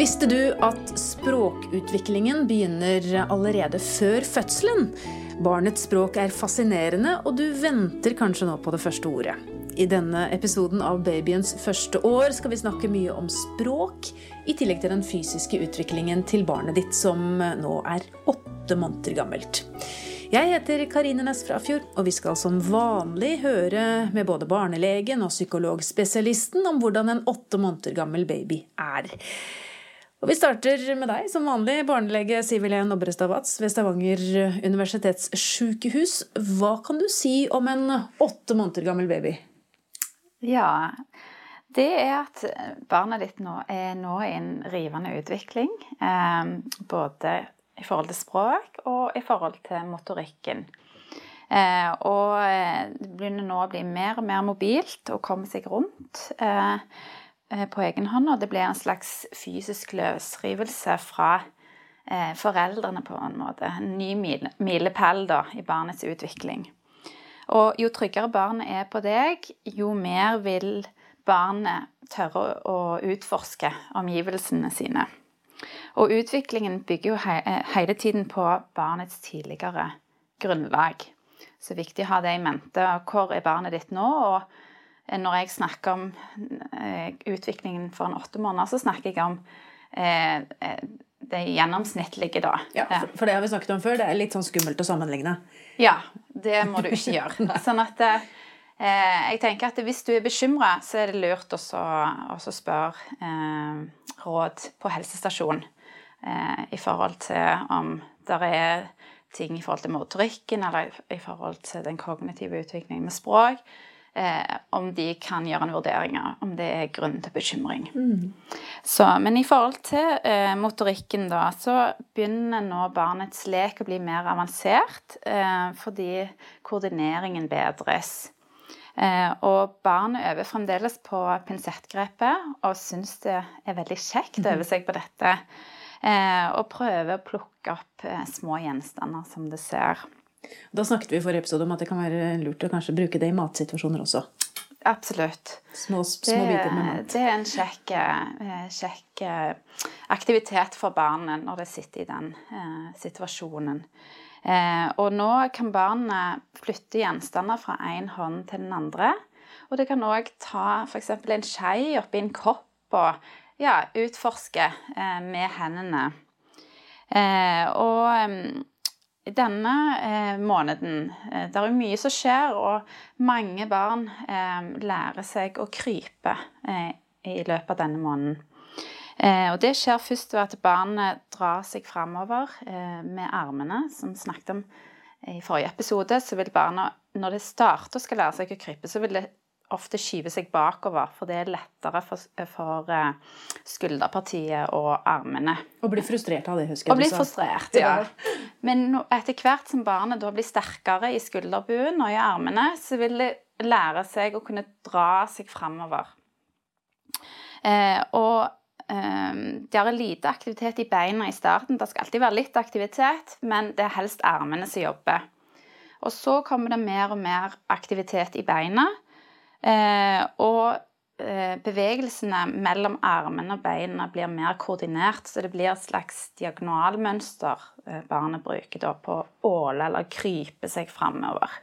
Visste du at språkutviklingen begynner allerede før fødselen? Barnets språk er fascinerende, og du venter kanskje nå på det første ordet. I denne episoden av babyens første år skal vi snakke mye om språk, i tillegg til den fysiske utviklingen til barnet ditt, som nå er åtte måneder gammelt. Jeg heter Karine Næss Frafjord, og vi skal som vanlig høre med både barnelegen og psykologspesialisten om hvordan en åtte måneder gammel baby er. Og Vi starter med deg, som vanlig, barnelege Siv Helen Obrestad Watz ved Stavanger universitetssykehus. Hva kan du si om en åtte måneder gammel baby? Ja, det er at barnet ditt nå er nå i en rivende utvikling. Eh, både i forhold til språk og i forhold til motorikken. Eh, og eh, det begynner nå å bli mer og mer mobilt og komme seg rundt. På egen hånd, og det ble en slags fysisk løsrivelse fra eh, foreldrene, på en måte. En ny milepæl i barnets utvikling. Og jo tryggere barnet er på deg, jo mer vil barnet tørre å utforske omgivelsene sine. Og utviklingen bygger jo eh, hele tiden på barnets tidligere grunnlag. Så viktig å ha det i mente. Hvor er barnet ditt nå? og når jeg snakker om eh, utviklingen for en åtte måneder, så snakker jeg om eh, eh, det gjennomsnittlige, da. Ja, for, det har vi snakket om før. Det er litt sånn skummelt å sammenligne. Ja, det må du ikke gjøre. sånn at eh, jeg tenker at hvis du er bekymra, så er det lurt å spørre eh, råd på helsestasjonen i forhold til om det er ting i forhold til motorikken eller i forhold til den kognitive utviklingen med språk eh, om de kan gjøre en vurdering av om det er grunn til bekymring. Mm. Så, men i forhold til eh, motorikken, da, så begynner nå barnets lek å bli mer avansert eh, fordi koordineringen bedres. Eh, og barnet øver fremdeles på pinsettgrepet og syns det er veldig kjekt å øve seg på dette. Eh, og prøver å plukke opp eh, små gjenstander som det ser. Da snakket vi i forrige episode om at det kan være lurt å kanskje bruke det i matsituasjoner også. Absolutt. Små, små det, biter med mat. Det er en kjekk, eh, kjekk eh, aktivitet for barnet når det sitter i den eh, situasjonen. Eh, og nå kan barnet flytte gjenstander fra én hånd til den andre. Og det kan òg ta f.eks. en skje oppi en kopp og ja, utforske eh, med hendene. Eh, og denne eh, måneden eh, Det er mye som skjer, og mange barn eh, lærer seg å krype eh, i løpet av denne måneden. Eh, og det skjer først ved at barnet drar seg framover eh, med armene, som vi snakket om i forrige episode. Så vil barna, når det starter å skal lære seg å krype, så vil det ofte skyver seg bakover, for det er lettere for, for uh, skulderpartiet og armene. Og blir frustrert av det, husker jeg. Og blir frustrert, ja. Men etter hvert som barnet da blir sterkere i skulderbuen og i armene, så vil det lære seg å kunne dra seg framover. Eh, og eh, det er lite aktivitet i beina i starten. Det skal alltid være litt aktivitet, men det er helst armene som jobber. Og så kommer det mer og mer aktivitet i beina. Eh, og eh, bevegelsene mellom armene og beina blir mer koordinert, så det blir et slags diagonalmønster eh, barnet bruker da på å åle eller krype seg framover.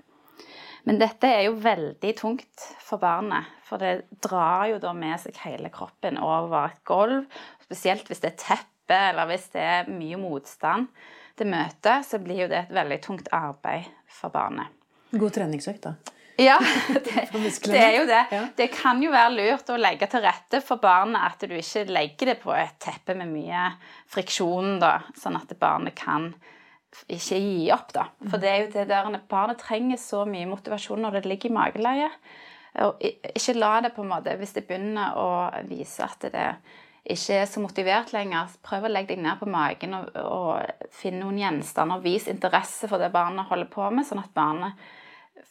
Men dette er jo veldig tungt for barnet, for det drar jo da med seg hele kroppen over et gulv. Spesielt hvis det er teppe, eller hvis det er mye motstand til møtet, så blir jo det et veldig tungt arbeid for barnet. God treningsøkt, da. Ja, det, det, er jo det. Det kan jo være lurt å legge til rette for barnet at du ikke legger det på et teppe med mye friksjon, da, sånn at barnet kan ikke gi opp, da. For det er jo det der barnet trenger så mye motivasjon når det ligger i mageleie. Og ikke la det på en måte, hvis det begynner å vise at det ikke er så motivert lenger, prøv å legge deg ned på magen og, og finne noen gjenstander. Vis interesse for det barnet holder på med, sånn at barnet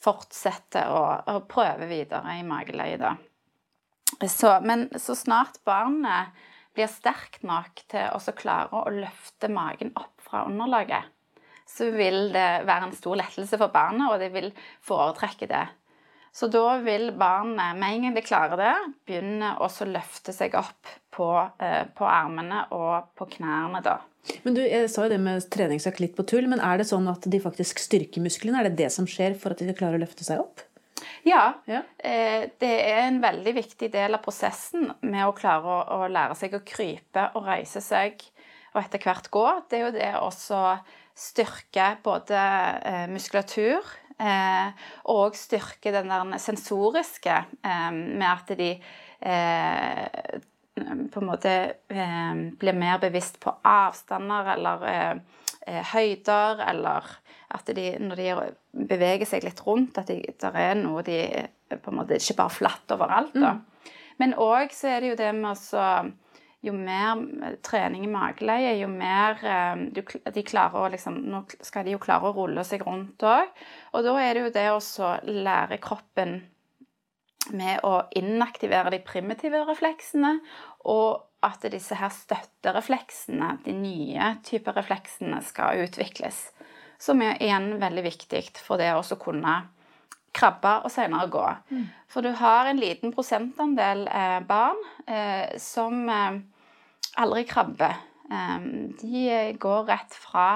fortsetter å, å prøve videre i mageleie. Så, men så snart barnet blir sterkt nok til å klare å løfte magen opp fra underlaget, så vil det være en stor lettelse for barnet, og det vil foretrekke det. Så da vil barnet, med en gang de klarer det, begynne å løfte seg opp på, eh, på, armene og på knærne, da. Men du, Jeg sa jo det med treningsøkt litt på tull, men er det sånn at de faktisk styrker musklene? Er det det som skjer for at de skal klare å løfte seg opp? Ja. ja. Eh, det er en veldig viktig del av prosessen med å klare å, å lære seg å krype og reise seg og etter hvert gå. Det er jo det å styrke både eh, muskulatur og styrke den der sensoriske eh, med at de eh, på en måte blir mer bevisst på avstander eller høyder, eller at de, når de beveger seg litt rundt, at det er noe de på en måte ikke bare flatt overalt. da. Mm. Men òg så er det jo det med å jo mer trening i mageleie, jo mer du, de klarer å liksom, Nå skal de jo klare å rulle seg rundt òg. Og da er det jo det å lære kroppen med å inaktivere de primitive refleksene, og at disse her støtterefleksene, de nye typer refleksene, skal utvikles. Som er igjen veldig viktig for det å kunne krabbe og senere gå. Mm. For du har en liten prosentandel eh, barn eh, som eh, aldri krabbe. De går rett fra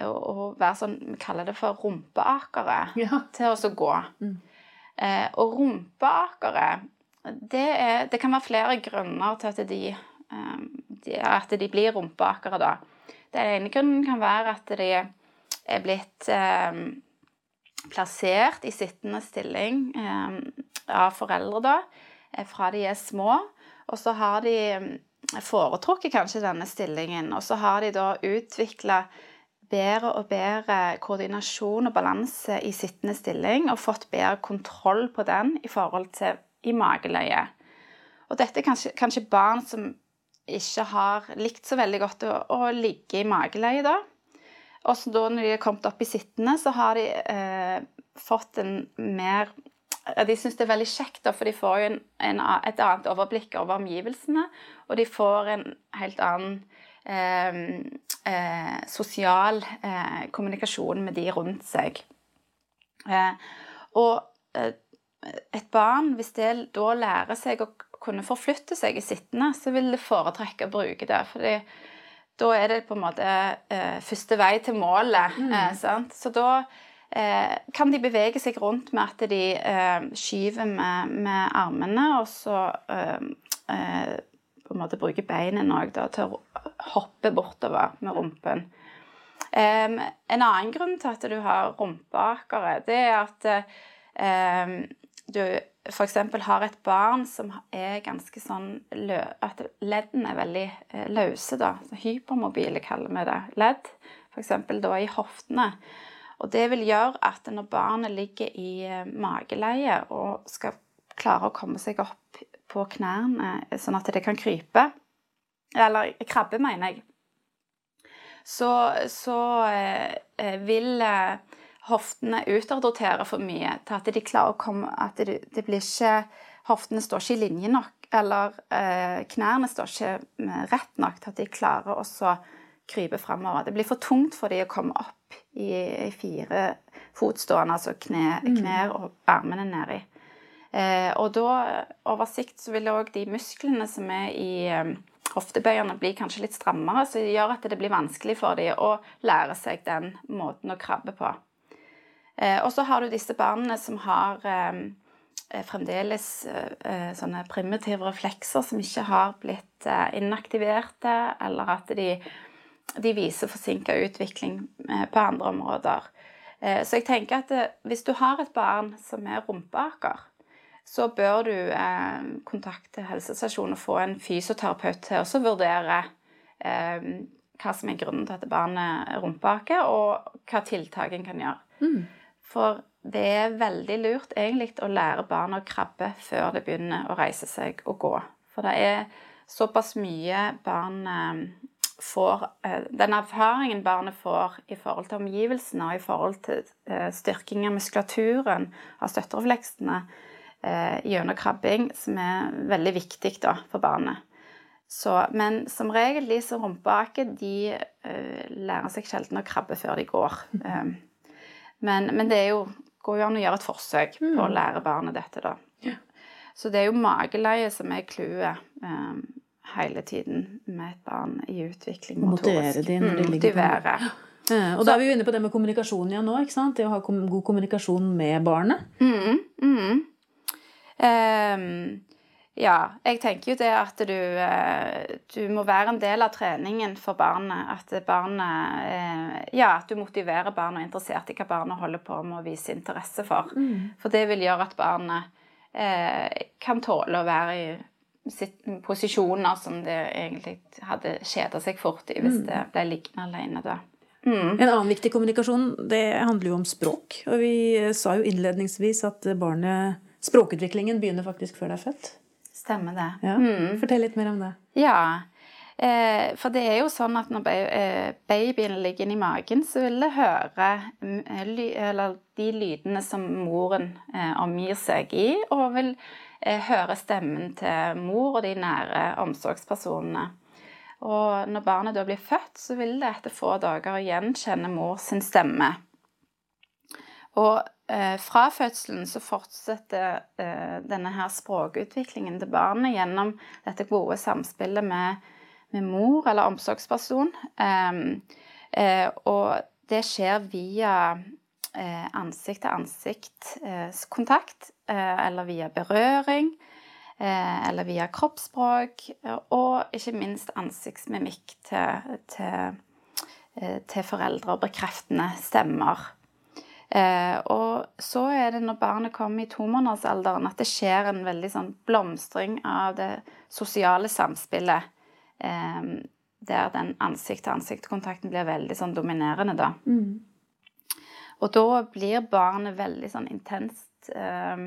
å være sånn Vi kaller det for rumpeakere ja. til å gå. Mm. Eh, og rumpeakere det, er, det, kan være flere grunner til at de, at de blir rumpeakere, da. Den ene grunnen kan være at de er blitt eh, plassert i sittende stilling eh, av foreldre, da, fra de er små. Og så har de foretrukket kanskje denne stillingen. Og så har de da utvikla bedre og bedre koordinasjon og balanse i sittende stilling og fått bedre kontroll på den i forhold til i mageleie. Og dette er kanskje, kanskje barn som ikke har likt så veldig godt å, å ligge i mageleie, da. Og så da når de er kommet opp i sittende, så har de eh, fått en mer de syns det er veldig kjekt, da, for de får jo en, en, et annet overblikk over omgivelsene. Og de får en helt annen eh, eh, sosial eh, kommunikasjon med de rundt seg. Eh, og eh, et barn, hvis det da lærer seg å kunne forflytte seg i sittende, så vil det foretrekke å bruke det. fordi da er det på en måte eh, første vei til målet. Mm. Så da kan de bevege seg rundt med at de eh, skyver med, med, armene, og så eh, eh på en måte bruker beina til å hoppe bortover med rumpen. en annen grunn til at du har rumpeakere, det er at du f.eks. har et barn som er ganske sånn At leddene er veldig eh, løse, da. Hypermobile kaller vi det. Ledd. F.eks. da i hoftene. Og det vil gjøre at når barnet ligger i eh, mageleie og skal klare å komme seg opp på knærne sånn at det kan krype Eller krabbe, mener jeg. Så, så eh, eh vil eh, hoftene utadrotere for mye til at de klarer å komme At det, det blir ikke Hoftene står ikke i linje nok, eller eh, knærne står ikke rett nok til at de klarer å krype framover. Det blir for tungt for dem å komme opp i, i fire fotstående, altså kne, mm. knær og armene nedi. Eh, og da, over sikt, så vil òg de musklene som er i eh, hoftebøyene, bli kanskje litt strammere, så det gjør at det blir vanskelig for dem å lære seg den måten å krabbe på. Eh, og så har du disse barna som har eh, eh, fremdeles eh, sånne primitive reflekser som ikke har blitt inaktiverte, eller at de de viser forsinka utvikling eh, på andre områder. Eh, så jeg tenker at eh, hvis du har et barn som er rumpeaker, så bør du kontakte helsestasjonen og få en fysioterapeut til å vurdere hva som er grunnen til at barnet rumpeaker, og hva tiltak en kan gjøre. Mm. For det er veldig lurt egentlig å lære barn å krabbe før det begynner å reise seg og gå. For det er såpass mye barn får eh, Den erfaringen barnet får i forhold til omgivelsene og i forhold til eh, styrking av muskulaturen, av støtterefleksene eh, gjennom krabbing, som er veldig viktig da, for barnet. Så, men som regel, de som rumpeaker, de lærer seg sjelden å krabbe før de går. Men, men, det jo går jo an å gjøre et forsøk på å lære barnet dette, da. Ja. Så det er jo mageleie som er clouet hele tiden med et barn i utvikling Å motivere motorisk. de når de Mm, ligger på- motivere. Eh, Og da er vi jo inne på det med kommunikasjon igjen nå. ikke sant? Det å ha kom god kommunikasjon med barnet. Mm, mm. Um, ja, jeg tenker jo det at du, eh, du må være en del av treningen for barnet. At barnet eh, Ja, at du motiverer barnet og er interessert i hva barnet holder på med å vise interesse for. For det vil gjøre at barnet eh, kan tåle å være i posisjoner som det egentlig hadde kjeda seg fort i hvis det ble liggende alene da. Mm. En annen viktig kommunikasjon det handler jo om språk. Og vi eh, sa jo innledningsvis at barnet Språkutviklingen begynner faktisk før det er født. Stemmer det. Ja. Mm. Fortell litt mer om det. Ja, eh, for det er jo sånn at når eh, babyen ligger inni magen, så vil det høre mm, eller de lydene som moren eh, omgir seg i, og vil eh, høre stemmen til mor og de nære omsorgspersonene. Og når barnet da blir født, så vil det etter få dager gjenkjenne mor sin stemme. Og eh, fra fødselen så fortsetter eh, denne her språkutviklingen til barnet gjennom dette gode samspillet med, med mor eller omsorgsperson. Em, eh, og det skjer via ansikt-til-ansikt-kontakt, eh, eller via berøring, eh, eller via kroppsspråk, eh, og ikke minst ansiktsmimikk til, til, eh, til foreldre og bekreftende stemmer. Eh, og så er det når barnet kommer i tomånedersalderen at det skjer en veldig sånn blomstring av det sosiale samspillet. Eh, der den ansikt-til-ansikt-kontakten blir veldig sånn dominerende, da. Og da blir barnet veldig sånn intenst eh,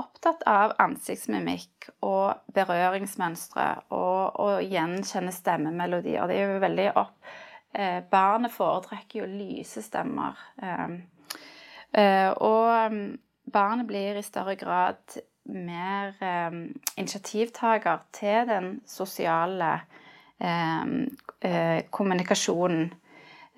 opptatt av ansiktsmimikk og berøringsmønstre og, og gjenkjenne stemmemelodier. Det er jo veldig opp eh, Barnet foretrekker jo lyse stemmer. Eh, Eh, og mm, barnet blir i større grad mer eh, initiativtaker til den sosiale eh, kommunikasjonen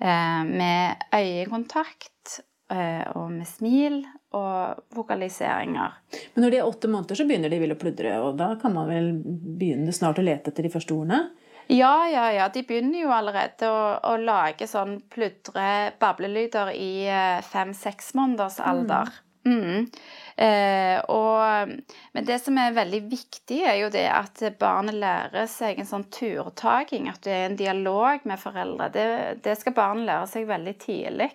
eh, med øyekontakt og med smil og vokaliseringer. Men når de er åtte måneder, så begynner de vel å pludre. Og da kan man vel begynne snart å lete etter de første ordene? Ja, ja, ja. De begynner jo allerede å, å lage sånn pludre bablelyder i eh, fem-seks måneders alder. Mm. Eh, og, men det som er veldig viktig, er jo det at barnet lærer seg en sånn turtaking. At det er en dialog med foreldre. Det, det skal barnet lære seg veldig tidlig.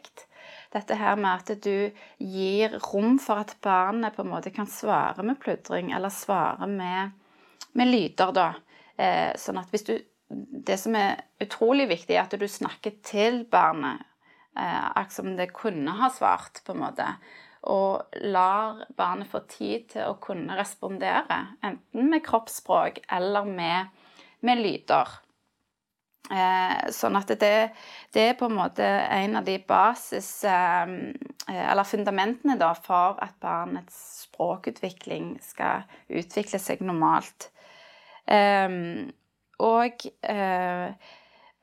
Dette her med at du gir rom for at barnet på en måte kan svare med pludring, eller svare med, med lyder, da. Eh, sånn at hvis du det som er utrolig viktig, er at du snakker til barnet eh, akkurat som det kunne ha svart, på en måte. Og lar barnet få tid til å kunne respondere, enten med kroppsspråk eller med, med lyder. Eh, sånn at det, det, er på en måte en av de basis... Eh, eller fundamentene da, for at barnets språkutvikling skal utvikle seg normalt. Eh, og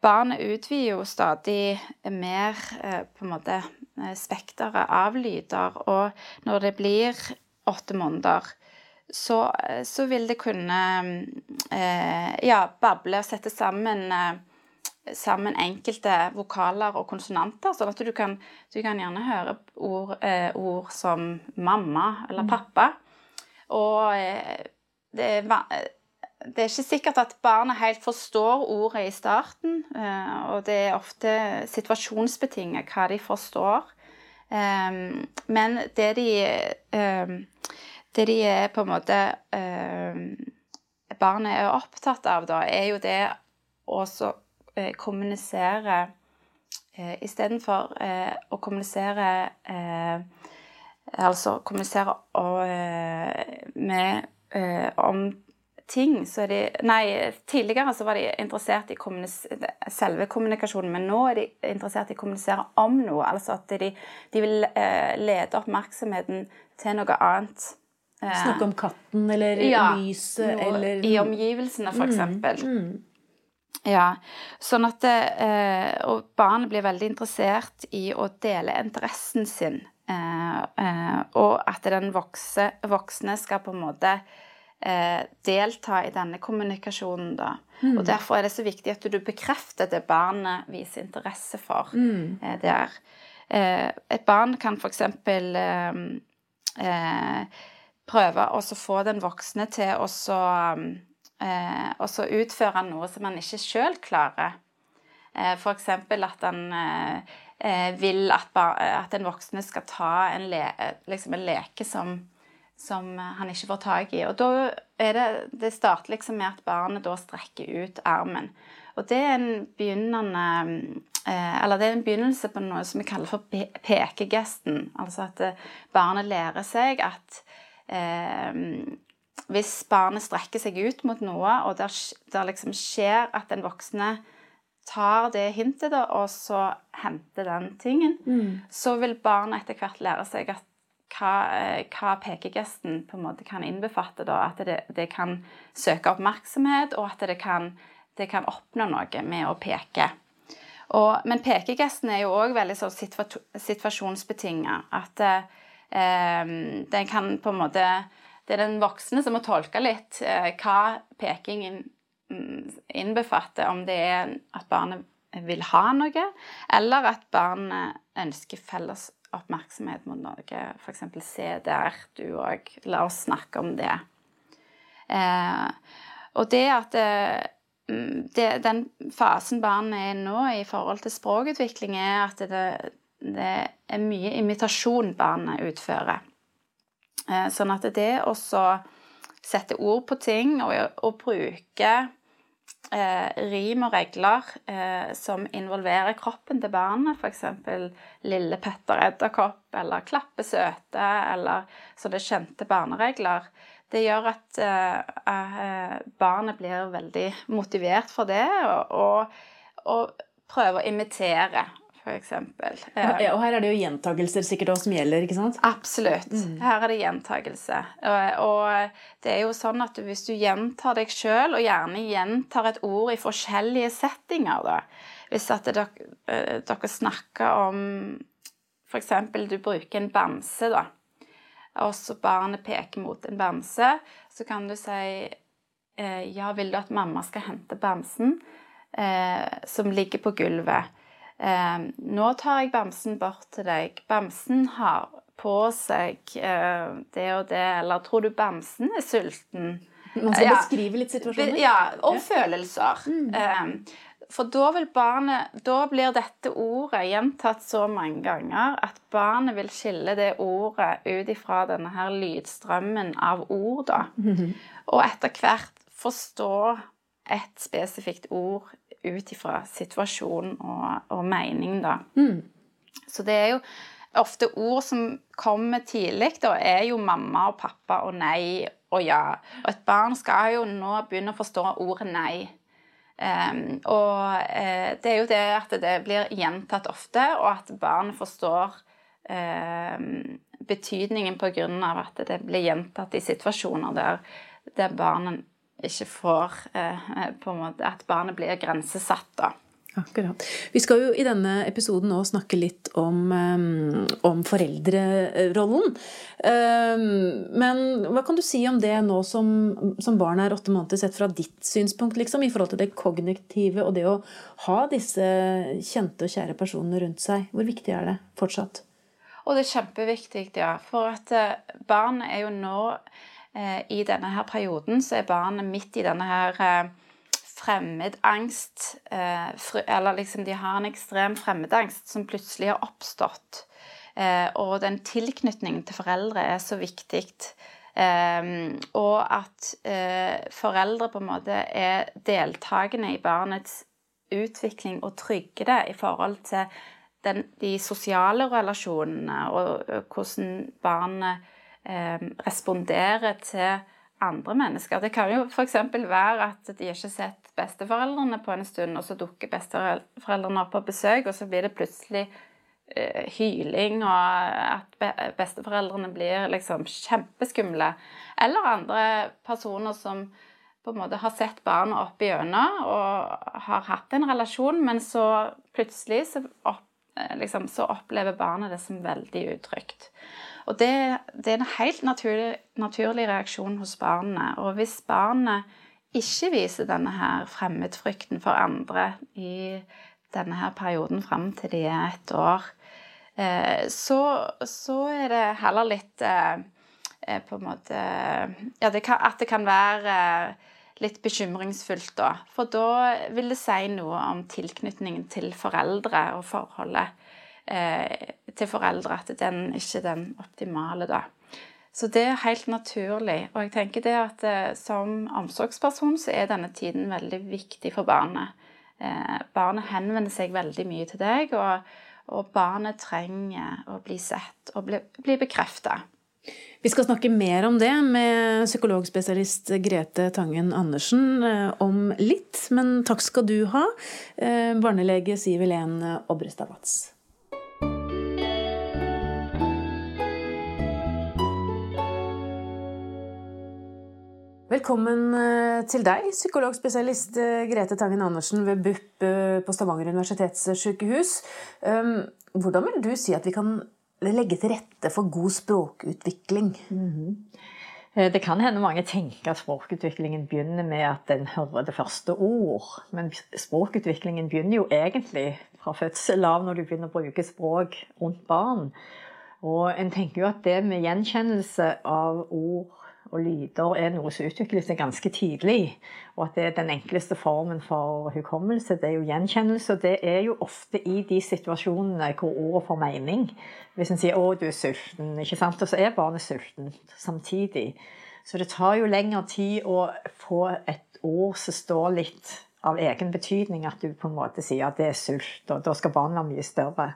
barnet utvider jo stadig mer på en måte spekteret av lyder. Og når det blir åtte måneder, så, så vil det kunne ja, bable og sette sammen sammen enkelte vokaler og konsonanter, sånn at du kan, du kan gjerne høre ord, eh, ord, som mamma eller pappa. Og eh, det, er, det, er, ikke sikkert at barnet helt forstår ordet i starten, eh, og det er ofte situasjonsbetinget hva de forstår. men det de Det de er på en måte Barnet er opptatt av, da, er jo det å kommunisere eh, Istedenfor eh, å kommunisere eh, Altså kommunisere og, eh, med eh, om ting, så er de Nei, tidligere så var de interessert i kommunis selve kommunikasjonen, men nå er de interessert i å kommunisere om noe. Altså at de, de vil eh, lede oppmerksomheten til noe annet. Snakke om katten eller ja, lyset eller I omgivelsene, eksempel. Mm, mm. Ja, sånn at eh, Og barnet blir veldig interessert i å dele interessen sin Eh, eh, og at den vokse, voksne skal på en måte eh, delta i denne kommunikasjonen, da. Mm. Og derfor er det så viktig at du bekrefter det barnet viser interesse for. Mm. Eh, er. Eh, et barn kan f.eks. Eh, prøve å få den voksne til å eh, han noe som han ikke sjøl klarer. Eh, F.eks. at han eh, vil at, at, en voksne skal ta en, le, liksom en leke som, som, han ikke får tak i. Og da er det, det starter liksom med at barnet da strekker ut armen. Og det er en eh, Eller det er en begynnelse på noe som vi kaller for pekegesten. Altså at eh, barnet lærer seg at eh, hvis barnet strekker seg ut mot noe, og det liksom skjer at den voksne tar det hintet da, og så henter den tingen, mm. så vil barnet etter hvert lære seg at hva, eh, hva pekegesten på en måte kan innbefatte. Da. At det, det, kan søke oppmerksomhet, og at det kan, det kan oppnå noe med å peke. Og, men pekegesten er jo òg veldig så situasjonsbetinga. At eh, den kan på en måte Det er den voksne som må tolke litt eh, hva pekingen mm, innbefatter. Om det er at barnet vil ha noe, eller at barnet ønsker felles oppmerksomhet mot noe. F.eks. se der, du òg. La oss snakke om det. Eh, og det at eh, det, den fasen barnet er nå i forhold til språkutvikling, er at det, det er mye imitasjon barnet utfører. Eh, sånn at det å sette ord på ting og, og bruke eh, rim og regler eh, som involverer kroppen til barnet, f.eks. Lille Petter Edderkopp, eller Klappe søte, eller sånne kjente barneregler, det gjør at eh, eh, barnet blir veldig motivert for det, og, og, og prøver å imitere f.eks. Ja, og her er det jo gjentagelser sikkert også som gjelder, ikke sant? Absolutt. Mm. Her er det gjentagelse. Og, og, det er jo sånn at hvis du gjentar deg sjøl, og gjerne gjentar et ord i forskjellige settinger, da Hvis at dere, eh, dere snakker om f.eks. du bruker en bamse, da, og så barnet peker mot en bamse, så kan du si eh, Ja, vil du at mamma skal hente bamsen? Eh, som ligger på gulvet. Eh, 'Nå tar jeg bamsen bort til deg. Bamsen har på seg eh, det og det.' Eller 'Tror du bamsen er sulten?' Man skal ja. beskrive litt situasjonen? Ja, og følelser. Mm. Eh, for da vil barnet Da blir dette ordet gjentatt så mange ganger at barnet vil skille det ordet ut ifra denne her lydstrømmen av ord, da. Mm -hmm. Og etter hvert forstå et spesifikt ord ut ifra situasjon og, og mening, da. Mm. Så det er jo ofte ord som kommer tidlig, da, er jo mamma og pappa og nei og ja. Og et barn skal jo nå begynne å forstå ordet nei. Um, og uh, det er jo det at det blir gjentatt ofte, og at barnet forstår uh, betydningen av at det blir gjentatt i situasjoner der, der barnet ikke får eh, på en måte At barnet blir grensesatt, da. Akkurat. Vi skal jo i denne episoden nå snakke litt om, um, om foreldrerollen. Men hva kan du si om det nå som, som barn er åtte måneder, sett fra ditt synspunkt, liksom, i forhold til det kognitive og det å ha disse kjente og kjære personene rundt seg? Hvor viktig er det fortsatt? Og det er kjempeviktig, ja. For at barn er jo nå Eh, i denne her perioden så er barnet midt i denne her eh, fremmedangst eh, Eller liksom de har en ekstrem fremmedangst som plutselig har oppstått. Og den tilknytningen til foreldre er så viktig. Og at foreldre på en måte er deltakende i barnets utvikling og trygge det i forhold til den, de sosiale relasjonene og hvordan barnet eh, responderer til andre mennesker. Det kan jo f.eks. være at de ikke har sett besteforeldrene på en stund, og så dukker besteforeldrene opp på besøk, og så blir det plutselig eh, hyling, og at besteforeldrene blir liksom kjempeskumle. Eller andre personer som på en måte har sett barna opp igjennom og har hatt en relasjon, men så plutselig så opp eh, liksom, så opplever barnet det som veldig utrygt. Og det, det er en helt naturlig, naturlig reaksjon hos barnet. Og hvis barnet ikke viser denne her fremmedfrykten for andre i denne her perioden fram til de er ett år, eh, så, så, er det heller litt eh, eh, på en måte Ja, det kan, at det kan være litt bekymringsfullt da. For da vil det si noe om tilknytningen til foreldre og forholdet eh, til foreldre. At den ikke er den optimale, da. Så det er helt naturlig. Og jeg tenker det at eh, som omsorgsperson så er denne tiden veldig viktig for barnet. Eh, barnet henvender seg veldig mye til deg, og, og barnet trenger å bli sett og bli, bli bekrefta. Vi skal snakke mer om det med psykologspesialist Grete Tangen Andersen eh, om litt, men takk skal du ha, eh, barnelege Siv Helen Obrestad Watz. Velkommen eh, til deg, psykologspesialist Grete Tangen Andersen ved BUP på Stavanger universitetssykehus. Hvordan vil du si at vi kan legge til rette for god språkutvikling? Mm -hmm. Det kan hende mange tenker at språkutviklingen begynner med at en hører det første ord. Men språkutviklingen begynner jo egentlig fra fødsel av, når du begynner å bruke språk rundt barn. Og en tenker jo at det med gjenkjennelse av ord og lyder er noe som utvikler seg ganske tidlig. Og at det er den enkleste formen for hukommelse. Det er jo gjenkjennelse. Og det er jo ofte i de situasjonene hvor ordet får mening. Hvis en sier 'å, du er sulten', ikke sant? og så er barnet sulten samtidig. Så det tar jo lengre tid å få et ord som står litt av egen betydning, at du på en måte sier at det er sult, og da skal barnet være mye større.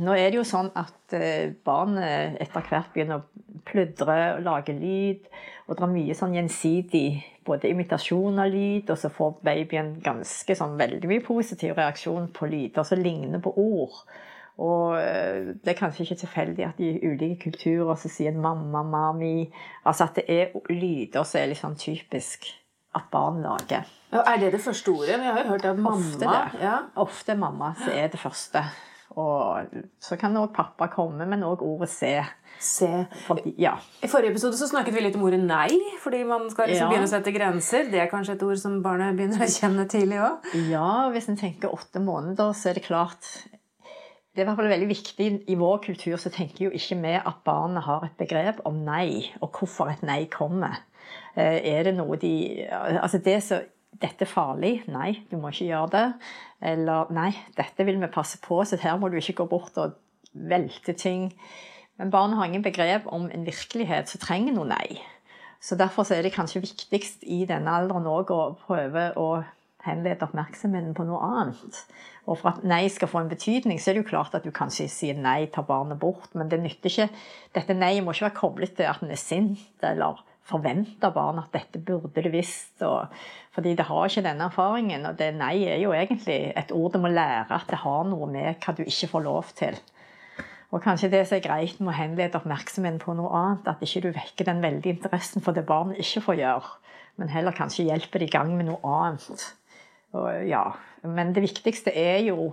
Nå er det jo sånn at eh, barnet etter hvert begynner å pludre og lage lyd. Og det er mye sånn gjensidig både imitasjon av lyd, og så får babyen ganske sånn veldig mye positiv reaksjon på lyder som ligner på ord. Og eh, det er kanskje ikke tilfeldig at i ulike kulturer så sier en mamma, mami Altså at det er lyder som er litt sånn typisk at barn lager. Ja, er det det første ordet? Vi har jo hørt at mamma Ofte, ja. Ofte mamma så er det første. Og så kan òg pappa komme, men òg ordet se. Se. Fordi, ja. I forrige episode så snakket vi litt om ordet nei, fordi man skal liksom ja. begynne å sette grenser. Det er kanskje et ord som barnet begynner å kjenne tidlig òg? Ja, hvis en tenker åtte måneder, så er det klart det er i hvert fall veldig viktig I vår kultur så tenker jo ikke vi at barnet har et begrep om nei, og hvorfor et nei kommer. Eh, er det noe de Altså det som dette er farlig. Nei, du må ikke gjøre det. Eller nei, dette vil vi passe på, så her må du ikke gå bort og velte ting. Men barn har ingen begrep om en virkelighet som trenger noe nei. Så derfor er det kanskje viktigst i denne alderen òg å prøve å henlede oppmerksomheten på noe annet. Og for at nei skal få en betydning, så er det jo klart at du kanskje sier nei, tar barnet bort. Men det nytter ikke Dette nei må ikke være koblet til at en er sint eller forventer barn at dette burde du visst. Og, fordi det har ikke denne erfaringen. Og det nei er jo egentlig et ord du må lære at det har noe med hva du ikke får lov til. Og kanskje det som er greit med å henlede oppmerksomheten på noe annet, at ikke du vekker den veldige interessen for det barnet ikke får gjøre, men heller kanskje hjelper det i gang med noe annet. Og, ja. Men det viktigste er jo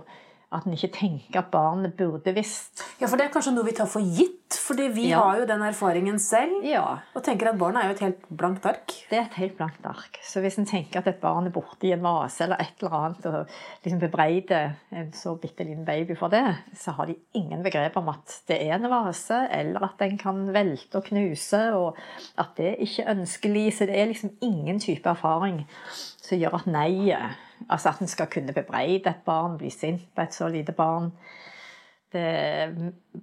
at en ikke tenker at barnet burde visst. Ja, for det er kanskje noe vi tar for gitt? Fordi vi ja. har jo den erfaringen selv. Ja. Og tenker at barnet er jo et helt blankt ark. Det er et helt blankt ark. Så hvis en tenker at et barn er borte i en vase eller et eller annet, og liksom bebreider en så bitte liten baby for det, så har de ingen begrep om at det er en vase, eller at den kan velte og knuse, og at det er ikke ønskelig. Så det er liksom ingen type erfaring som gjør at nei-et Altså at en skal kunne bebreide et barn, bli sint på et så lite barn. Det,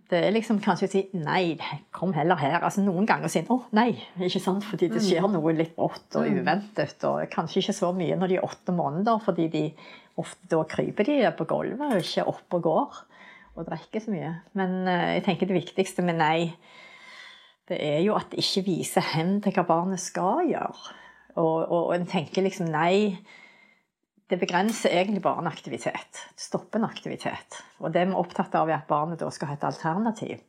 det, er liksom kanskje å si 'nei, kom heller her'. Altså Noen ganger si 'å, nei', ikke sant? fordi det skjer mm. noe litt brått og mm. uventet. Og kanskje ikke så mye når de er åtte måneder, fordi de ofte da kryper de på gulvet og ikke opp og går og drikker så mye. Men uh, jeg tenker det viktigste med nei, det er jo at det ikke viser hen til hva barnet skal gjøre. Og, og, og en tenker liksom nei det begrenser egentlig bare en aktivitet. Det stopper en aktivitet. Og det vi er opptatt av, er at barnet da skal ha et alternativ.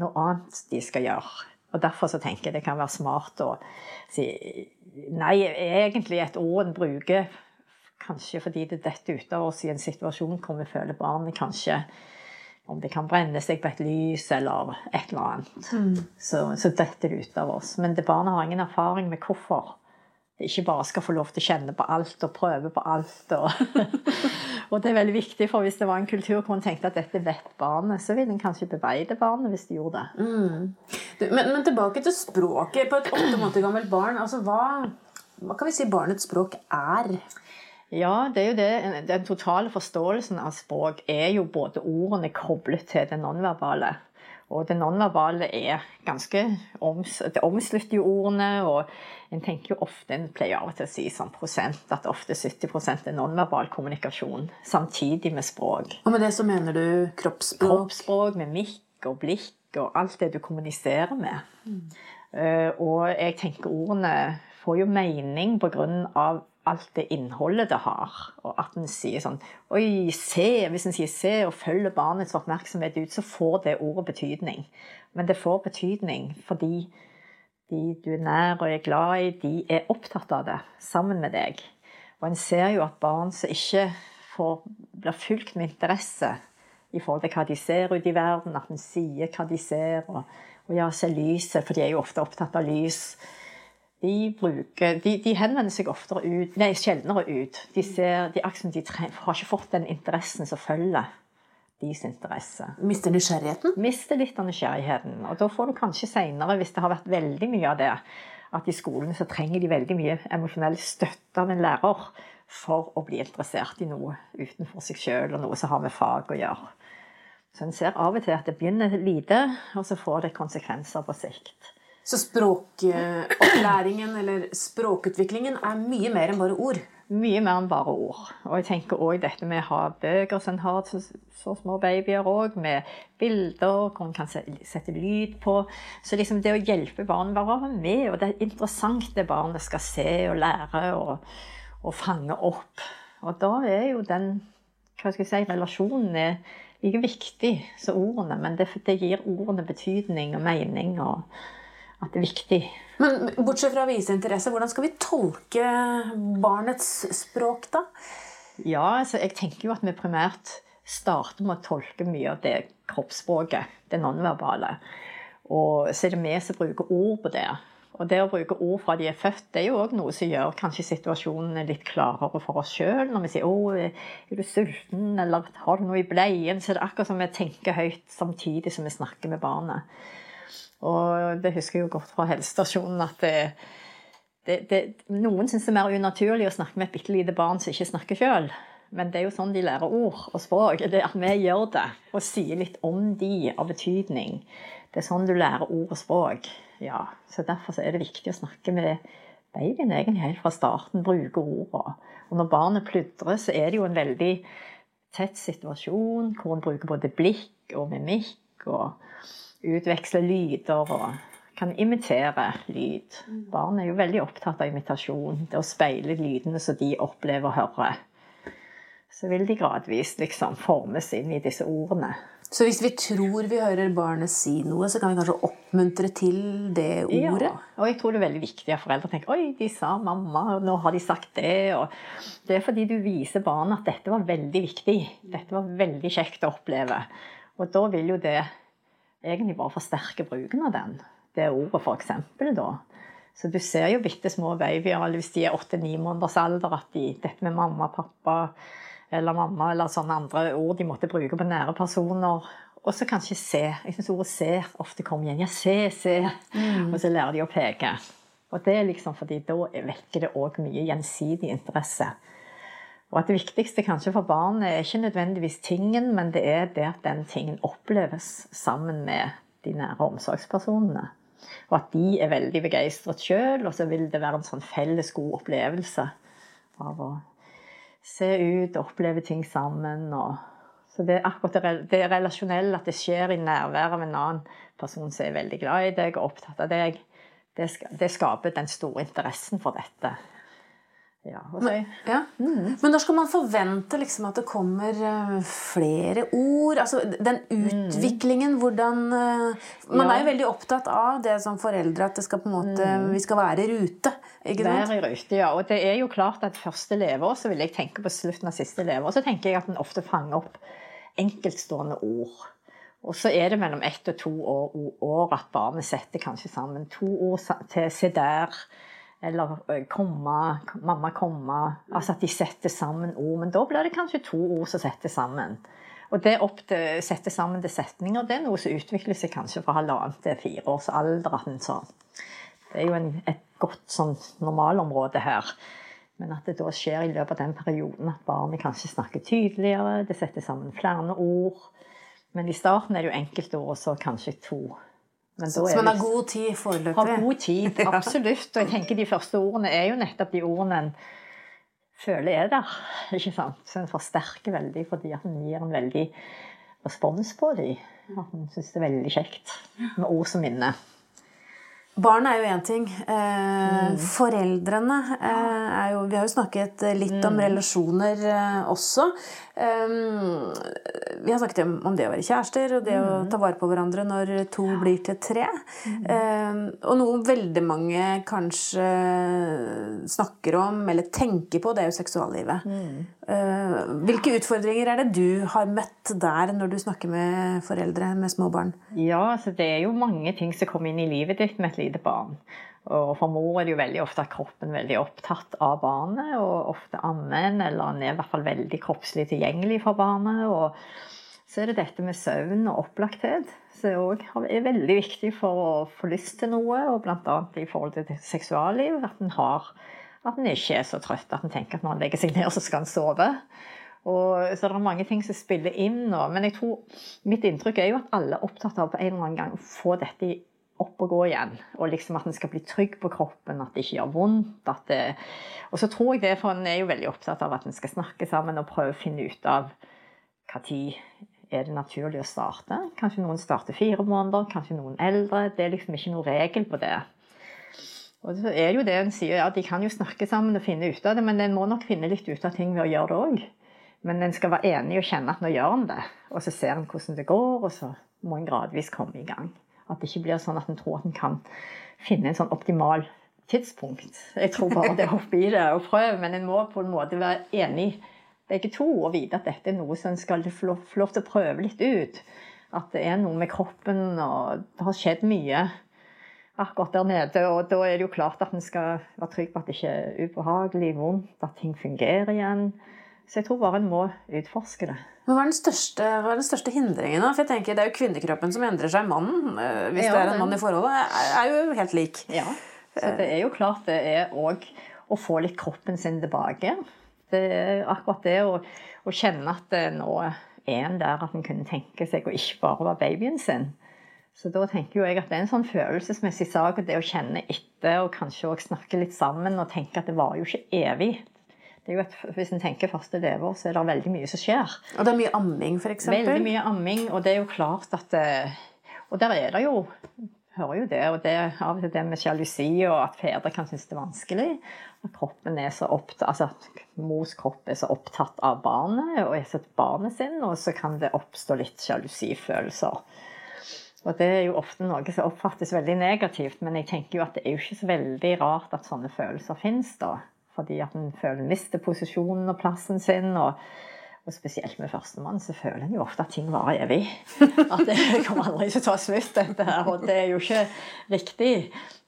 Noe annet de skal gjøre. Og Derfor så tenker jeg det kan være smart å si nei, egentlig et ord en bruker kanskje fordi det detter ut av oss i en situasjon hvor vi føler barnet kanskje om det kan brenne seg på et lys eller et eller annet. Mm. Så, så detter det ut av oss. Men det barnet har ingen erfaring med hvorfor. Ikke bare skal få lov til å kjenne på alt og prøve på alt. Og, og det er veldig viktig, for hvis det var en kultur hvor en tenkte at dette vet barnet, så ville en kanskje beveide barnet hvis de gjorde det. Mm. Du, men, men, tilbake til språket. På et åtte måneder gammelt barn, altså hva, hva kan vi si barnets språk er? Ja, det er jo det. Den totale forståelsen av språk er jo både ordene koblet til det nonverbale. Og det nonverbale er ganske oms, Det omslutter jo ordene, og en tenker jo ofte En pleier av og til å si sånn prosent, at ofte 70% er nonverbal kommunikasjon samtidig med språk. Og med det så mener du kroppsspråk? Kroppsspråk, mimikk og blikk og alt det du kommuniserer med. Mm. Uh, og jeg tenker ordene får jo mening på grunn av alt det innholdet det har. Og at en sier sånn Oi, se! Hvis en sier 'se' og følger barnets oppmerksomhet ut, så får det ordet betydning. Men det får betydning fordi de du er nær og er glad i, de er opptatt av det sammen med deg. Og en ser jo at barn som ikke får, blir fulgt med interesse i forhold til hva de ser ute i verden, at en sier hva de ser, og, og ja, se lyset, for de er jo ofte opptatt av lys de, bruker, de, de, henvender seg oftere ut, nei, sjeldnere ut. De, ser, de, de har ikke fått den interessen som følger deres interesse. Mister nysgjerrigheten? Mister litt av nysgjerrigheten. Og da får du kanskje seinere, hvis det har vært veldig mye av det, at i skolen så trenger de veldig mye emosjonell støtte av en lærer for å bli interessert i noe utenfor seg sjøl, og noe som har med fag å gjøre. Så en ser av og til at det begynner lite, og så får det konsekvenser på sikt. Så språkopplæringen eller språkutviklingen er mye mer enn bare ord? Mye mer enn bare ord. Og jeg tenker òg dette med å ha bøker som har så, så små babyer òg, med bilder hvor en kan sette lyd på. Så liksom det å hjelpe barn bare å være med, og det er interessant det barnet skal se og lære og, og fange opp. Og da er jo den hva skal jeg si, relasjonen er like viktig som ordene, men det, det gir ordene betydning og mening. og at det er viktig. Men bortsett fra å vise interesse, hvordan skal vi tolke barnets språk, da? Ja, altså, jeg tenker jo at vi primært starter med å tolke mye av det kroppsspråket, det nonverbale. Og så er det vi som bruker ord på det. Og det å bruke ord fra de er født, det er jo òg noe som gjør kanskje situasjonen litt klarere for oss sjøl. Når vi sier 'Å, er du sulten?' eller 'Har du noe i bleien?' Så er det akkurat som vi tenker høyt samtidig som vi snakker med barnet. Og det husker jeg jo godt fra helsestasjonen at det, det, det, noen syns det er mer unaturlig å snakke med et bitte lite barn som ikke snakker sjøl. Men det er jo sånn de lærer ord og språk. Det at vi gjør det og sier litt om de av betydning. Det er sånn du lærer ord og språk. Ja, så Derfor så er det viktig å snakke med babyen egentlig helt fra starten. Bruke ordene. Og når barnet pludrer, så er det jo en veldig tett situasjon hvor en bruker både blikk og mimikk. og utveksle lyder og kan imitere lyd. Barn er jo veldig opptatt av imitasjon. Det å speile lydene så de opplever og hører. Så vil de gradvis liksom formes inn i disse ordene. Så hvis vi tror vi hører barnet si noe, så kan vi kanskje oppmuntre til det ordet? Ja, og jeg tror det er veldig viktig at foreldre tenker oi, de sa mamma, og nå har de sagt det. Og det er fordi du viser barnet at dette var veldig viktig. Dette var veldig kjekt å oppleve. Og da vil jo det egentlig bare forsterker bruken av den. Det ordet, f.eks. da. Så du ser jo bitte små babyer hvis de er åtte-ni måneders alder, at de, dette med mamma, pappa eller mamma eller sånne andre ord de måtte bruke på nære personer. Og så kanskje se. Jeg syns ordet 'se' ofte kommer igjen. Ja, se, se. Mm. Og så lærer de å peke. Og det er liksom fordi da vekker det òg mye gjensidig interesse. Og at det viktigste kanskje for barnet er ikke nødvendigvis tingen, men det er det at den tingen oppleves sammen med de nære omsorgspersonene. Og at de er veldig begeistret sjøl, og så vil det være en sånn felles god opplevelse av å se ut, og oppleve ting sammen. Og så det er akkurat det, relasjonelle, at det skjer i nærvær av en annen person som er veldig glad i deg og opptatt av deg, det, det skaper den store interessen for dette. Ja, men, ja. Mm. men, når skal man forvente liksom at det kommer uh, flere ord? Altså den mm. utviklingen, hvordan uh, Man ja. er jo veldig opptatt av det som foreldre, at det skal måte, mm. vi skal være i rute. Være i rute, ja. Og det er jo klart at første leveår så vil jeg tenke på slutten av siste leveår. Så tenker jeg at en ofte fanger opp enkeltstående ord. Og så er det mellom ett og to år, år at barnet setter kanskje sammen to ord til 'se der', eller 'komme', 'mamma komme'. Altså at de setter sammen ord. Men da blir det kanskje to ord som setter sammen. Og det opp til sette sammen til setninger, det er noe som utvikler seg kanskje fra halvannet til fire års alder. Så det er jo en, et godt sånn normalområde her. Men at det da skjer i løpet av den perioden at barnet kanskje snakker tydeligere, det setter sammen flere ord. Men i starten er det jo enkeltord, og så kanskje to. Men så man har god tid foreløpig? Har god tid, absolutt. Og jeg tenker de første ordene er jo nettopp de ordene en føler er der. ikke sant? Så en forsterker veldig fordi at en gir en veldig respons på dem. At en syns det er veldig kjekt med ord som minner. Barn er jo én ting. Eh, mm. Foreldrene eh, er jo Vi har jo snakket litt om mm. relasjoner eh, også. Um, vi har snakket om det å være kjærester og det mm. å ta vare på hverandre når to ja. blir til tre. Mm. Um, og noe veldig mange kanskje snakker om eller tenker på, det er jo seksuallivet. Uh, hvilke utfordringer er det du har møtt der når du snakker med foreldre med små barn? Ja, altså Det er jo mange ting som kommer inn i livet ditt med et lite barn. Og for mor er det jo veldig ofte at kroppen er veldig opptatt av barnet, og ofte ammen, eller han er i hvert fall veldig kroppslig tilgjengelig for barnet. og så er det dette med søvn og opplagthet, som er veldig viktig for å få lyst til noe, og bl.a. i forhold til seksualliv. At en har at en ikke er så trøtt at en tenker at når han legger seg ned, så skal han sove. Og, så det er mange ting som spiller inn nå. Men jeg tror, mitt inntrykk er jo at alle er opptatt av på en eller annen gang å få dette opp og gå igjen. Og liksom at en skal bli trygg på kroppen, at det ikke gjør vondt. Det... og så tror jeg det, for en er jo veldig opptatt av at en skal snakke sammen og prøve å finne ut av når er det naturlig å starte. Kanskje noen starter fire måneder, kanskje noen eldre. Det er liksom ikke noe regel på det. Og så er jo det en sier, ja, De kan jo snakke sammen og finne ut av det, men en må nok finne litt ut av ting ved å gjøre det òg. Men en skal være enig og kjenne at nå gjør en det. Og så ser en hvordan det går, og så må en gradvis komme i gang. At det ikke blir sånn at en tror at en kan finne en sånn optimal tidspunkt. Jeg tror bare det er å hoppe i det og prøve, men en må på en måte være enig begge to og vite at dette er noe som en skal få lov til å prøve litt ut. At det er noe med kroppen, og det har skjedd mye akkurat der nede. Og da er det jo klart at en skal være trygg på at det ikke er ubehagelig, vondt, at ting fungerer igjen. Så jeg tror bare en må utforske det. Men Hva er den største, er den største hindringen? For jeg tenker Det er jo kvinnekroppen som endrer seg. Mannen, eh, hvis ja, det er en mann i forholdet, er jo helt lik. Ja, så det er jo klart det er òg å få litt kroppen sin tilbake. Det er akkurat det å, å kjenne at det nå er en der at en kunne tenke seg å ikke bare være babyen sin. Så da tenker jo jeg at det er en sånn følelsesmessig sak, og det å kjenne etter og kanskje også snakke litt sammen og tenke at det var jo ikke evig Det er jo et, hvis en tenker første leveår, så er det veldig mye som skjer. Og det er mye amming, f.eks.? Veldig mye amming. Og det er jo klart at eh, Og der er det jo hører jo det, og det av og til det med sjalusi, og at fedre kan synes det er vanskelig. At kroppen er så opptatt, altså at mors kropp er så opptatt av barnet og er så barnet sin, og så kan det oppstå litt sjalusifølelser. Og Det er jo ofte noe som oppfattes veldig negativt, men jeg tenker jo at det er jo ikke så veldig rart at sånne følelser finnes. da fordi at en føler mister posisjonen og plassen sin. og og spesielt med førstemann så føler en jo ofte at ting varer evig. At det kommer aldri til å ta slutt, dette her. Og det er jo ikke riktig.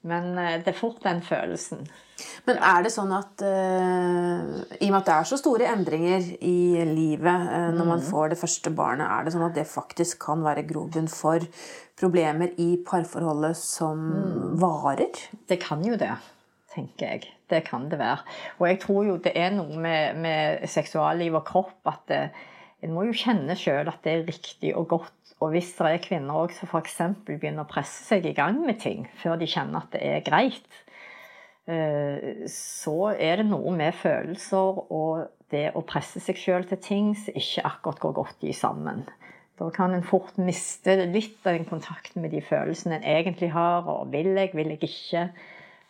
Men eh, det er fort den følelsen. Men er det sånn at uh, i og med at det er så store endringer i livet uh, når man mm. får det første barnet, er det sånn at det faktisk kan være grobunn for problemer i parforholdet som mm. varer? Det kan jo det tenker jeg. Det kan det være. Og jeg tror jo det er noe med, med seksualliv og kropp at det, eh, en må jo kjenne sjøl at det er riktig og godt. Og hvis det er kvinner òg som f.eks. begynner å presse seg i gang med ting før de kjenner at det er greit, eh, så er det noe med følelser og det å presse seg sjøl til ting som ikke akkurat går godt i sammen. Da kan en fort miste litt av den kontakten med de følelsene en egentlig har. og Vil jeg, vil jeg ikke?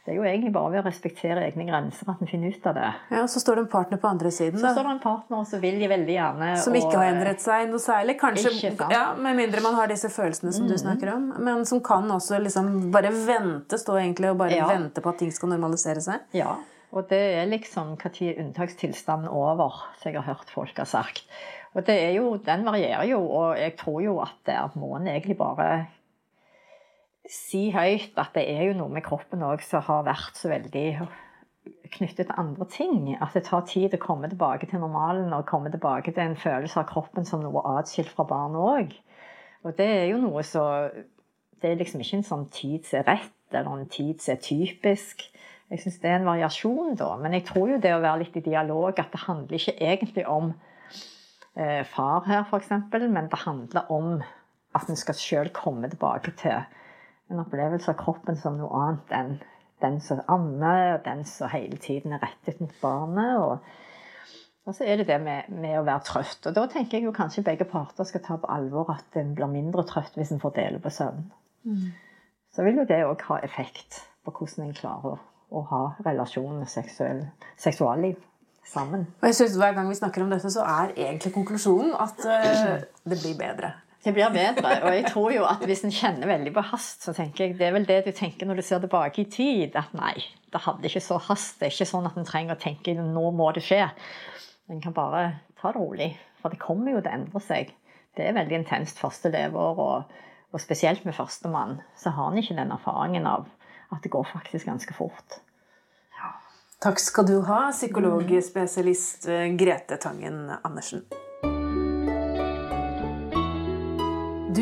Det er jo egentlig bare ved å respektere egne grenser at en finner ut av det. Ja, og Så står det en partner på andre siden. Så står det en partner som vil de veldig gjerne Som ikke har endret seg noe særlig. Kanskje, ja, Med mindre man har disse følelsene som mm. du snakker om. Men som kan også liksom bare vente, stå egentlig og bare ja. vente på at ting skal normalisere seg. Ja, Og det er liksom når unntakstilstanden over, som jeg har hørt folk har sagt. Og det er jo, den varierer jo, og jeg tror jo at der må en egentlig bare si høyt at det er jo noe med kroppen òg som har vært så veldig knyttet til andre ting. At det tar tid å komme tilbake til normalen og komme tilbake til en følelse av kroppen som noe atskilt fra barnet òg. Og det er jo noe så Det er liksom ikke en sånn tid som er rett, eller en tid som er typisk. Jeg syns det er en variasjon, da. Men jeg tror jo det å være litt i dialog, at det handler ikke egentlig om eh, far her, f.eks., men det handler om at en skal sjøl komme tilbake til en opplevelse av kroppen som noe annet enn den som ammer, og den som hele tiden er rettet mot barnet. Og, og så er det det med, med, å være trøtt. Og da tenker jeg jo kanskje begge parter skal ta på alvor at en blir mindre trøtt hvis en får dele på søvn. Mm. Så vil jo det òg ha effekt på hvordan en klarer å ha relasjoner, seksuell, seksualliv sammen. Og jeg synes Hver gang vi snakker om dette, så er egentlig konklusjonen at uh, det blir bedre. Det blir bedre. Og jeg tror jo at hvis en kjenner veldig på hast, så tenker jeg det er vel det du tenker når du ser tilbake i tid. At nei, det hadde ikke så hast. Det er ikke sånn at en trenger å tenke nå må det skje. En kan bare ta det rolig. For det kommer jo til å endre seg. Det er veldig intenst første leveår, og, og spesielt med førstemann så har en ikke den erfaringen av at det går faktisk ganske fort. Takk skal du ha, psykologspesialist Grete Tangen Andersen.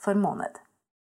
for måned.